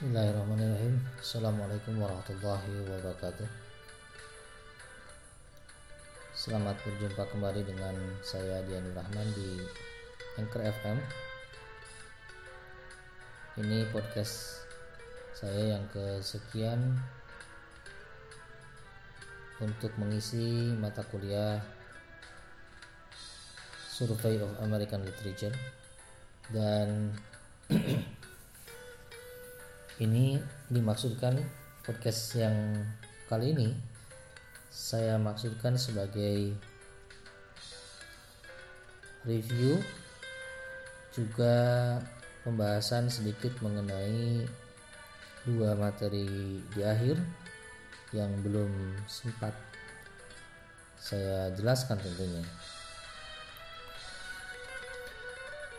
Bismillahirrahmanirrahim. Assalamualaikum warahmatullahi wabarakatuh. Selamat berjumpa kembali dengan saya Dianur Rahman di Anchor FM Ini podcast saya yang kesekian Untuk mengisi mata kuliah Survey of American Literature. Dan ini dimaksudkan podcast yang kali ini saya maksudkan sebagai review juga pembahasan sedikit mengenai dua materi di akhir yang belum sempat saya jelaskan tentunya.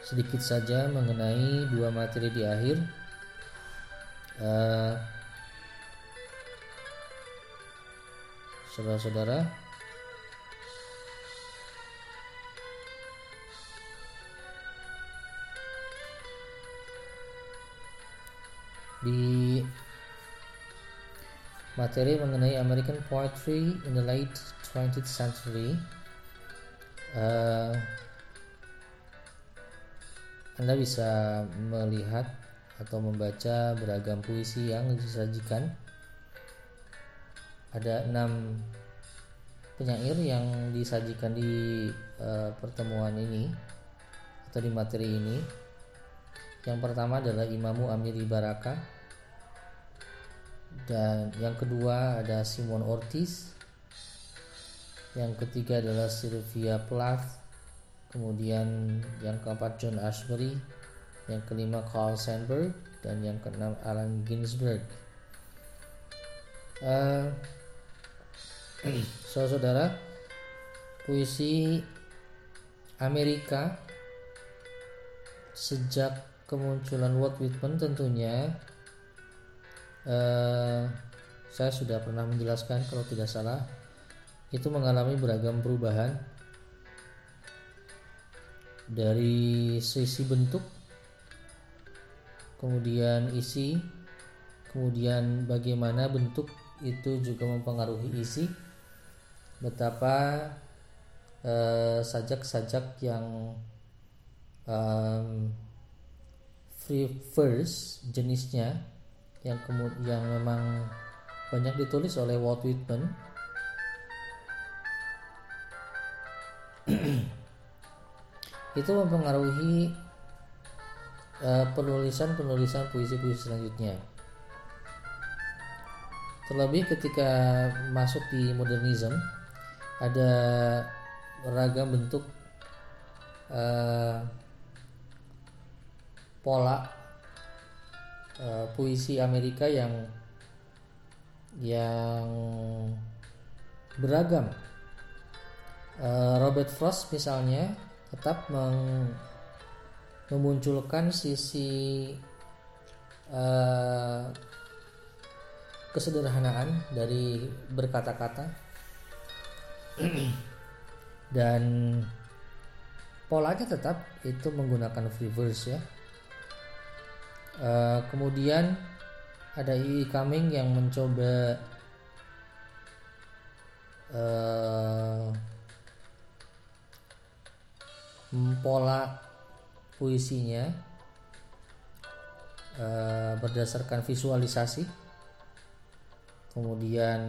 Sedikit saja mengenai dua materi di akhir eh, saudara-saudara. Di materi mengenai American poetry in the late 20th century uh, Anda bisa melihat atau membaca beragam puisi yang disajikan. Ada enam penyair yang disajikan di uh, pertemuan ini atau di materi ini. Yang pertama adalah Imamu Amiri Baraka dan yang kedua ada Simon Ortiz. Yang ketiga adalah Sylvia Plath. Kemudian yang keempat John Ashbery yang kelima Carl Sandburg dan yang keenam Allen Ginsberg. Uh, saudara-saudara, puisi Amerika sejak kemunculan Walt Whitman tentunya uh, saya sudah pernah menjelaskan kalau tidak salah itu mengalami beragam perubahan dari sisi bentuk kemudian isi, kemudian bagaimana bentuk itu juga mempengaruhi isi, betapa eh, sajak-sajak yang um, free verse jenisnya yang kemudian yang memang banyak ditulis oleh Walt Whitman. Itu mempengaruhi Eh, penulisan-penulisan puisi-puisi selanjutnya. Terlebih ketika masuk di modernism ada beragam bentuk uh, pola uh, puisi Amerika yang yang beragam. Uh, Robert Frost misalnya tetap meng memunculkan sisi uh, kesederhanaan dari berkata-kata. Dan polanya tetap itu menggunakan free verse ya. Uh, kemudian ada I Coming yang mencoba uh, pola puisinya uh, berdasarkan visualisasi kemudian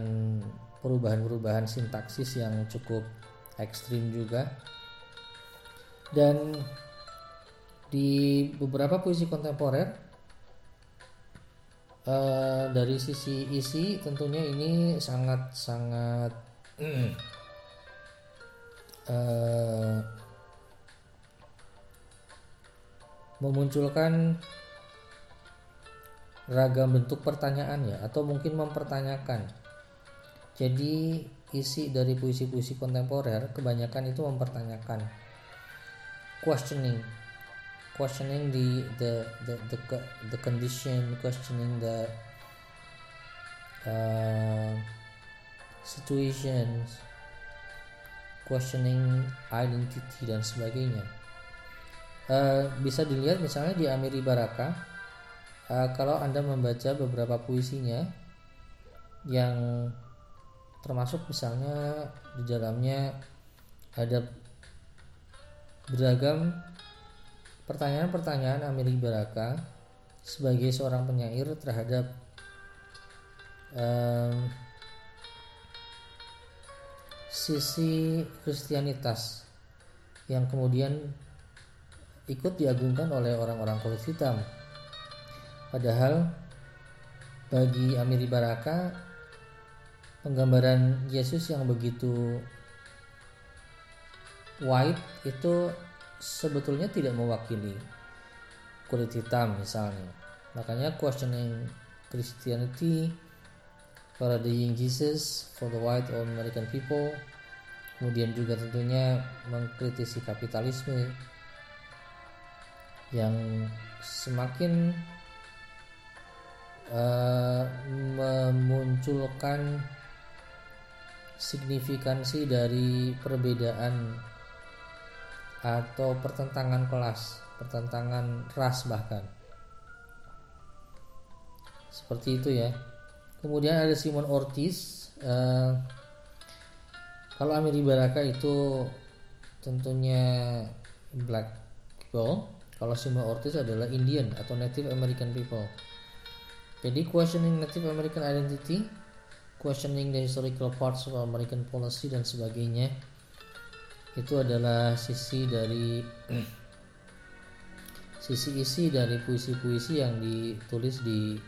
perubahan-perubahan sintaksis yang cukup ekstrim juga. Dan di beberapa puisi kontemporer uh, dari sisi isi tentunya ini sangat sangat uh, memunculkan ragam bentuk pertanyaan ya atau mungkin mempertanyakan. Jadi isi dari puisi-puisi kontemporer kebanyakan itu mempertanyakan questioning questioning the the the the, the condition questioning the uh, situations questioning identity dan sebagainya uh, bisa dilihat misalnya di Amiri Baraka uh, kalau anda membaca beberapa puisinya yang termasuk misalnya di dalamnya ada beragam pertanyaan-pertanyaan Amelie Baraka sebagai seorang penyair terhadap um, sisi Kristianitas yang kemudian ikut diagungkan oleh orang-orang kulit hitam. Padahal bagi Amiri Baraka penggambaran Yesus yang begitu white itu sebetulnya tidak mewakili kulit hitam misalnya. Makanya questioning Christianity parodying Jesus for the white or American people kemudian juga tentunya mengkritisi kapitalisme yang semakin uh, memunculkan signifikansi dari perbedaan atau pertentangan kelas, pertentangan ras bahkan. Seperti itu ya. Kemudian ada Simon Ortiz. Uh, kalau Amiri Baraka itu tentunya black people. Kalau Simon Ortiz adalah Indian atau Native American people. Jadi questioning Native American identity, questioning the historical parts of American policy dan sebagainya itu adalah sisi dari sisi isi dari puisi-puisi yang ditulis di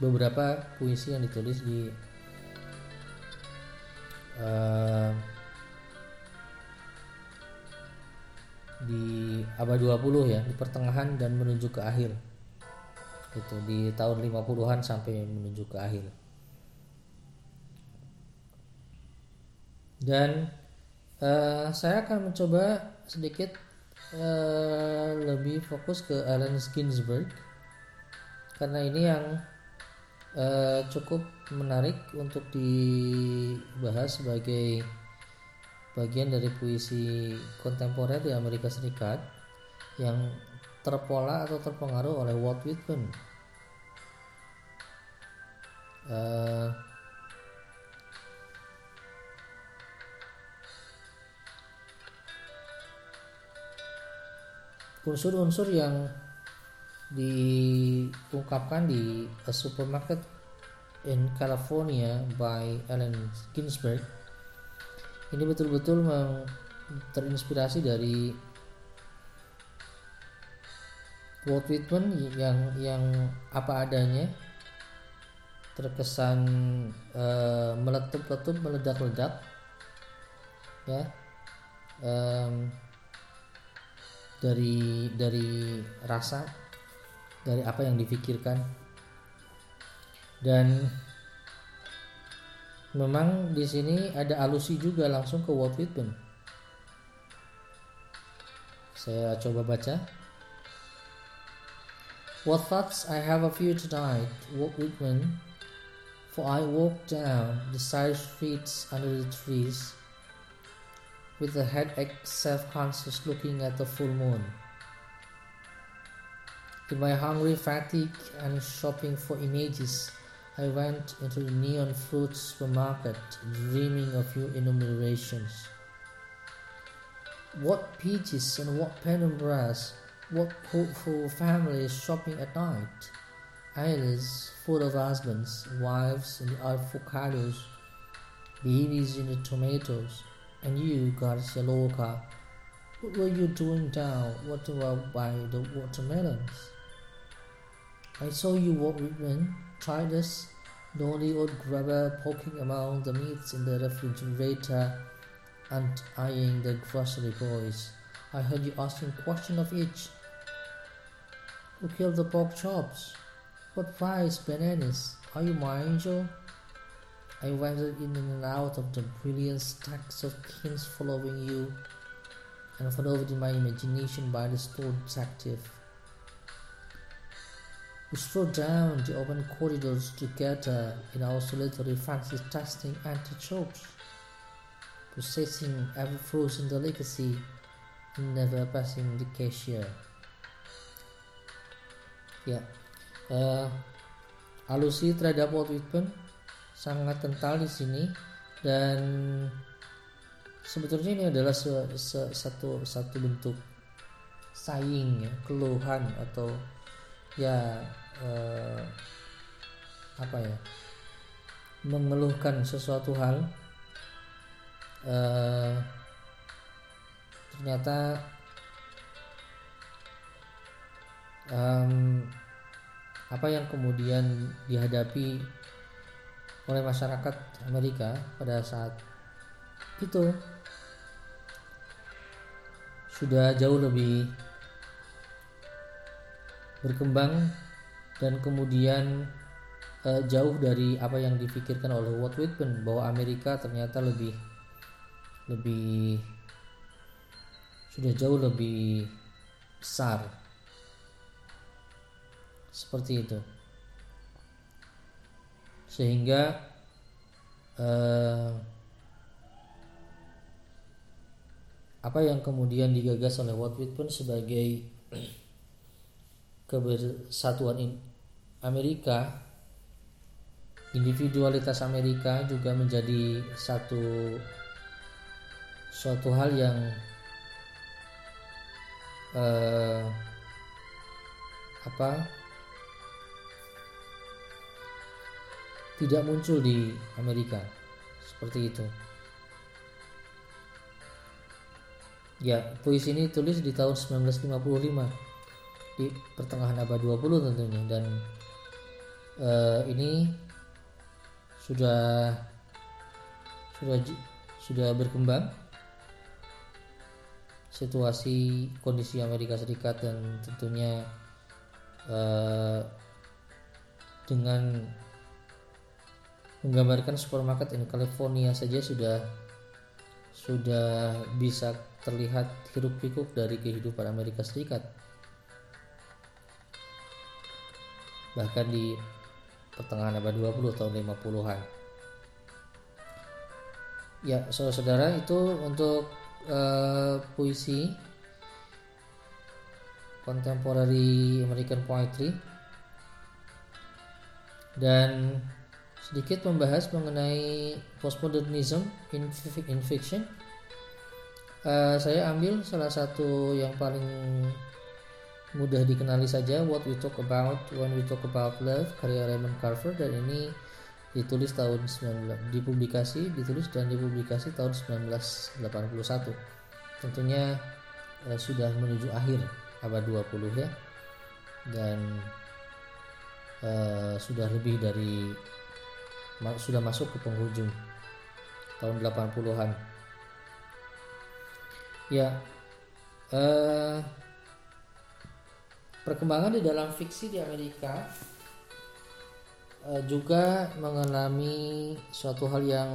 beberapa puisi yang ditulis di uh, di abad 20 ya di pertengahan dan menuju ke akhir. Itu di tahun 50-an sampai menuju ke akhir. Dan uh, saya akan mencoba sedikit uh, lebih fokus ke Allen Ginsberg. Karena ini yang uh, cukup menarik untuk dibahas sebagai bagian dari puisi kontemporer di Amerika Serikat yang terpola atau terpengaruh oleh Walt Whitman. Uh, unsur-unsur yang diungkapkan di A Supermarket in California by Allen Ginsberg ini betul-betul terinspirasi dari Walt Whitman yang yang apa adanya terkesan uh, meletup-letup meledak-ledak ya. Um, dari dari rasa dari apa yang difikirkan. Dan memang di sini ada alusi juga langsung ke Whitman. Saya coba baca. What thoughts I have of you tonight, Walt Whitman, for I walk down the side streets under the trees with a headache, self conscious looking at the full moon. In my hungry fatigue and shopping for images, I went into the neon fruit supermarket, dreaming of your enumerations. What peaches and what penumbras, what hopeful families shopping at night. Islands full of husbands, wives, and avocados, babies in the tomatoes, and you, Garcia Lorca, what were you doing down what about by the watermelons? I saw you walk with me, try this, lonely old grubber poking among the meats in the refrigerator and eyeing the grocery boys. I heard you asking question of each. Who killed the pork chops? What price bananas? Are you my angel? I wandered in and out of the brilliant stacks of kings following you, and followed in my imagination by the store detective. We strode down the open corridors together in our solitary fancy testing anti-tropes, possessing every frozen delicacy and never passing the cashier. Ya, uh, alusi terhadap Walt Whitman sangat kental di sini dan sebetulnya ini adalah se, se, satu satu bentuk saing ya keluhan atau ya uh, apa ya mengeluhkan sesuatu hal uh, ternyata um, apa yang kemudian dihadapi oleh masyarakat Amerika pada saat itu sudah jauh lebih berkembang dan kemudian uh, jauh dari apa yang dipikirkan oleh Walt Whitman bahwa Amerika ternyata lebih lebih sudah jauh lebih besar. Seperti itu. Sehingga eh, apa yang kemudian digagas oleh Walt Whitman sebagai kebersatuan Amerika individualitas Amerika juga menjadi satu suatu hal yang eh, apa? Tidak muncul di Amerika. Seperti itu. Ya, puisi ini tulis di tahun 1955 di pertengahan abad 20 tentunya. Dan uh, ini sudah sudah sudah berkembang situasi kondisi Amerika Serikat dan tentunya uh, dengan menggambarkan supermarket in California saja sudah sudah bisa terlihat hiruk pikuk dari kehidupan Amerika Serikat bahkan di pertengahan abad 20 tahun 50-an ya saudara-saudara itu untuk uh, puisi contemporary American poetry dan sedikit membahas mengenai postmodernism in, in fiction. Uh, saya ambil salah satu yang paling mudah dikenali saja What We Talk About When We Talk About Love karya Raymond Carver dan ini ditulis tahun 19 dipublikasi ditulis dan dipublikasi tahun 1981 tentunya uh, sudah menuju akhir abad 20 ya dan uh, sudah lebih dari sudah masuk ke penghujung tahun 80-an. Ya, eh, perkembangan di dalam fiksi di Amerika eh, juga mengalami suatu hal yang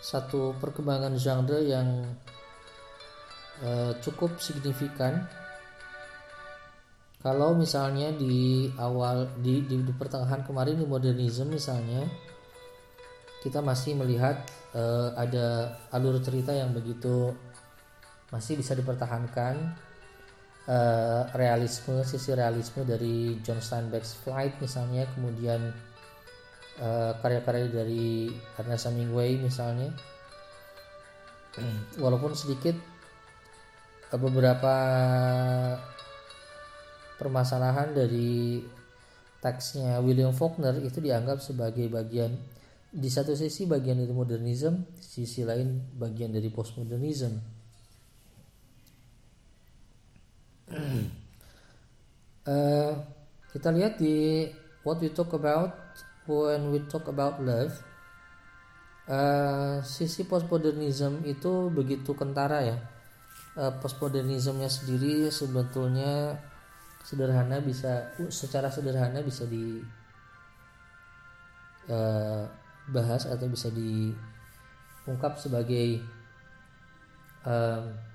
satu perkembangan genre yang eh, cukup signifikan. Kalau misalnya di awal di, di, di pertengahan kemarin di modernisme misalnya kita masih melihat uh, ada alur cerita yang begitu masih bisa dipertahankan uh, realisme sisi realisme dari John Steinbeck's Flight misalnya kemudian uh, karya-karya dari Ernest Hemingway misalnya walaupun sedikit beberapa permasalahan dari teksnya William Faulkner itu dianggap sebagai bagian di satu sisi bagian dari modernisme, sisi lain bagian dari postmodernism. Uh, kita lihat di what we talk about when we talk about love, uh, sisi postmodernism itu begitu kentara ya. Uh, postmodernismnya sendiri sebetulnya sederhana bisa secara sederhana bisa di uh, bahas atau bisa diungkap sebagai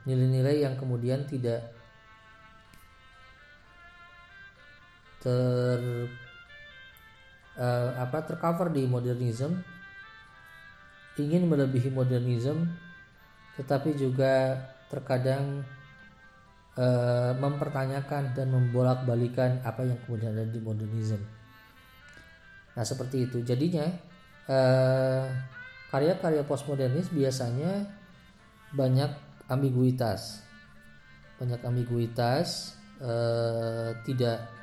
nilai-nilai uh, yang kemudian tidak ter uh, apa tercover di modernism ingin melebihi modernism tetapi juga terkadang uh, mempertanyakan dan membolak-balikan apa yang kemudian ada di modernism. Nah seperti itu jadinya uh, karya-karya postmodernis biasanya banyak ambiguitas, banyak ambiguitas, uh, tidak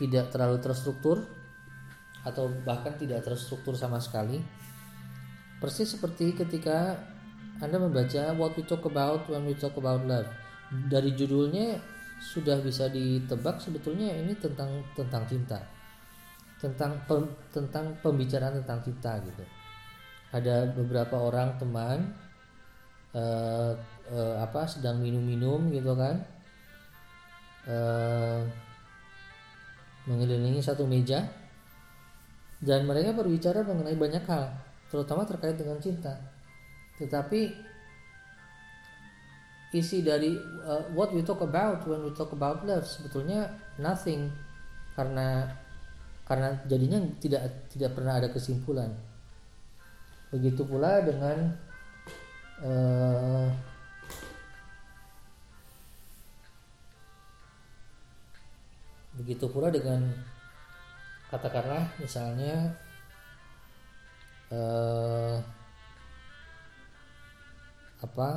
tidak terlalu terstruktur atau bahkan tidak terstruktur sama sekali. Persis seperti ketika Anda membaca What We Talk About When We Talk About Love. Dari judulnya sudah bisa ditebak sebetulnya ini tentang tentang cinta. Tentang pem, tentang pembicaraan tentang cinta gitu. Ada beberapa orang teman uh, uh, apa sedang minum-minum gitu kan. Uh, mengelilingi satu meja dan mereka berbicara mengenai banyak hal, terutama terkait dengan cinta. Tetapi isi dari uh, what we talk about when we talk about love sebetulnya nothing karena karena jadinya tidak tidak pernah ada kesimpulan. Begitu pula dengan uh, Begitu pula dengan katakanlah misalnya eh, apa?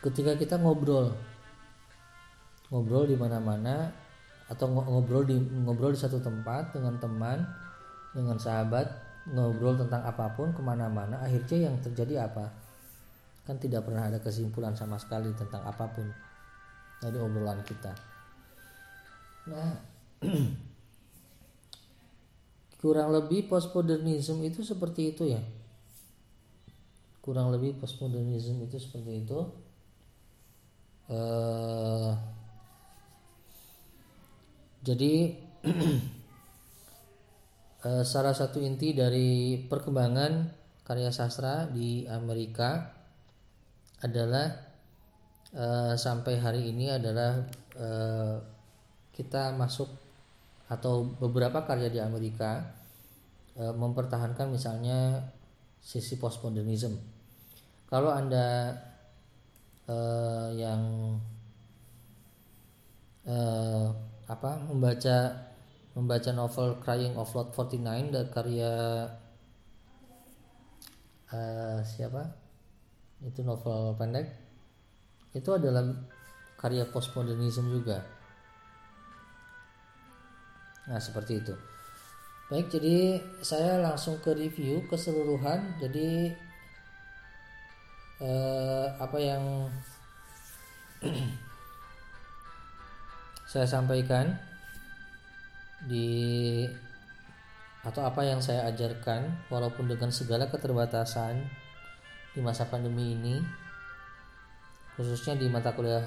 Ketika kita ngobrol ngobrol di mana-mana atau ngobrol di ngobrol di satu tempat dengan teman dengan sahabat ngobrol tentang apa pun ke mana-mana akhirnya yang terjadi apa? Kan tidak pernah ada kesimpulan sama sekali tentang apa pun dari obrolan kita. Nah, kurang lebih postmodernism itu seperti itu ya. Kurang lebih postmodernism itu seperti itu. Uh, jadi uh, salah satu inti dari perkembangan karya sastra di Amerika adalah uh, sampai hari ini adalah uh, kita masuk atau beberapa karya di Amerika uh, mempertahankan misalnya sisi postmodernism. Kalau anda yang apa membaca membaca novel Crying of Lot 49 dari karya siapa? Itu novel pendek itu adalah karya postmodernisme juga. Nah seperti itu. Baik jadi saya langsung ke review keseluruhan. Jadi eh, apa yang saya sampaikan di atau apa yang saya ajarkan walaupun dengan segala keterbatasan di masa pandemi ini khususnya di mata kuliah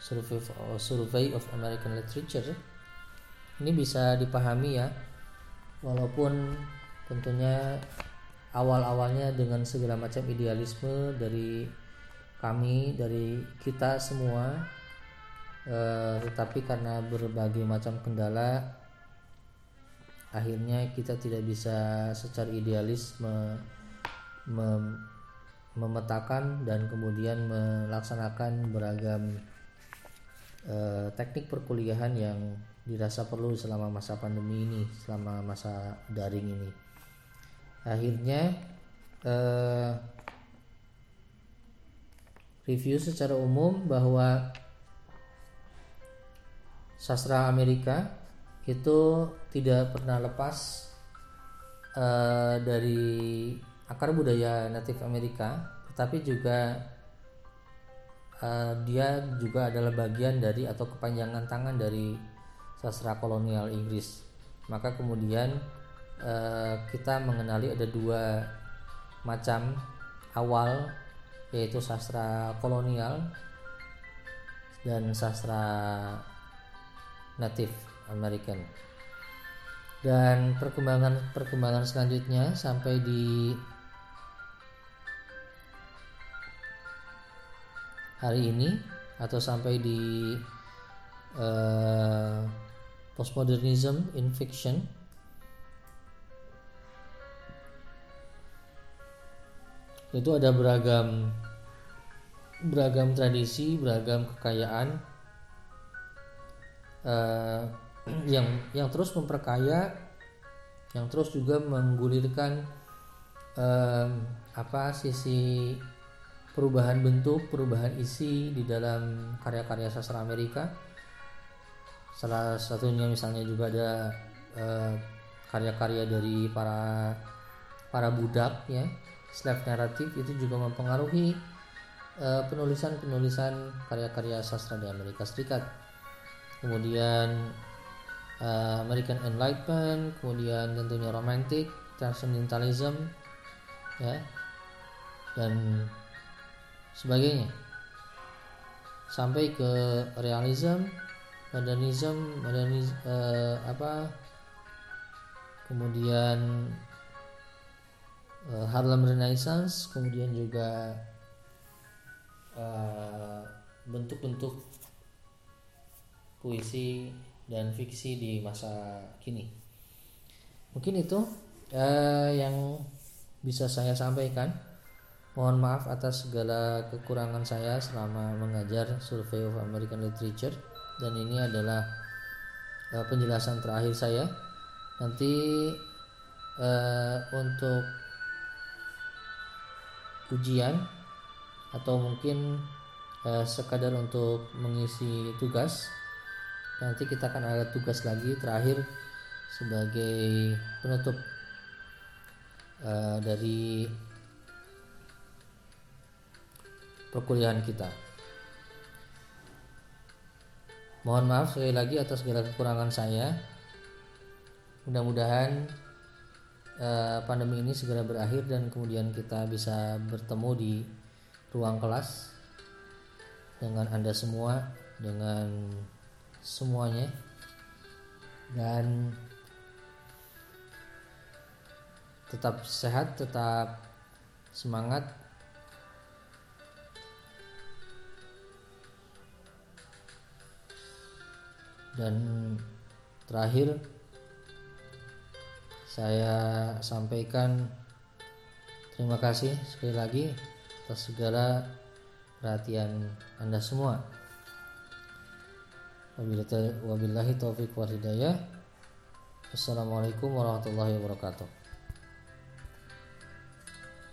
Survey of, Survey of American Literature. Ini bisa dipahami ya walaupun tentunya awal-awalnya dengan segala macam idealisme dari kami dari kita semua eh, tetapi karena berbagai macam kendala akhirnya kita tidak bisa secara idealis me, me, memetakan dan kemudian melaksanakan beragam eh, teknik perkuliahan yang dirasa perlu selama masa pandemi ini, selama masa daring ini. Akhirnya eh, review secara umum bahwa sastra Amerika itu tidak pernah lepas uh, dari akar budaya Native Amerika, tetapi juga uh, dia juga adalah bagian dari atau kepanjangan tangan dari sastra kolonial Inggris. Maka kemudian uh, kita mengenali ada dua macam awal yaitu sastra kolonial dan sastra Native American dan perkembangan perkembangan selanjutnya sampai di hari ini atau sampai di uh, postmodernism in fiction. Itu ada beragam beragam tradisi, beragam kekayaan uh, yang yang terus memperkaya, yang terus juga menggulirkan um, apa sisi perubahan bentuk, perubahan isi di dalam karya-karya sastra Amerika. Salah satunya misalnya juga ada uh, karya-karya dari para para budak ya, slave narrative itu juga mempengaruhi penulisan-penulisan uh, karya-karya sastra di Amerika Serikat. Kemudian uh, American Enlightenment, kemudian tentunya Romantic, Transcendentalism, ya, dan sebagainya. Sampai ke realism modernism modernis uh, apa kemudian uh, Harlem Renaissance kemudian juga bentuk bentuk-bentuk puisi dan fiksi di masa kini. Mungkin itu uh, yang bisa saya sampaikan Mohon maaf atas segala kekurangan saya selama mengajar Survey of American Literature dan ini adalah uh, penjelasan terakhir saya. Nanti uh, untuk ujian atau mungkin uh, sekadar untuk mengisi tugas nanti kita akan ada tugas lagi terakhir sebagai penutup uh, dari perkuliahan kita. Mohon maaf sekali lagi atas segala kekurangan saya. Mudah-mudahan eh, pandemi ini segera berakhir dan kemudian kita bisa bertemu di ruang kelas dengan Anda semua, dengan semuanya. Dan tetap sehat, tetap semangat dan terakhir saya sampaikan terima kasih sekali lagi atas segala perhatian Anda semua. Wabillahi taufiq wa hidayah. Assalamualaikum warahmatullahi wabarakatuh.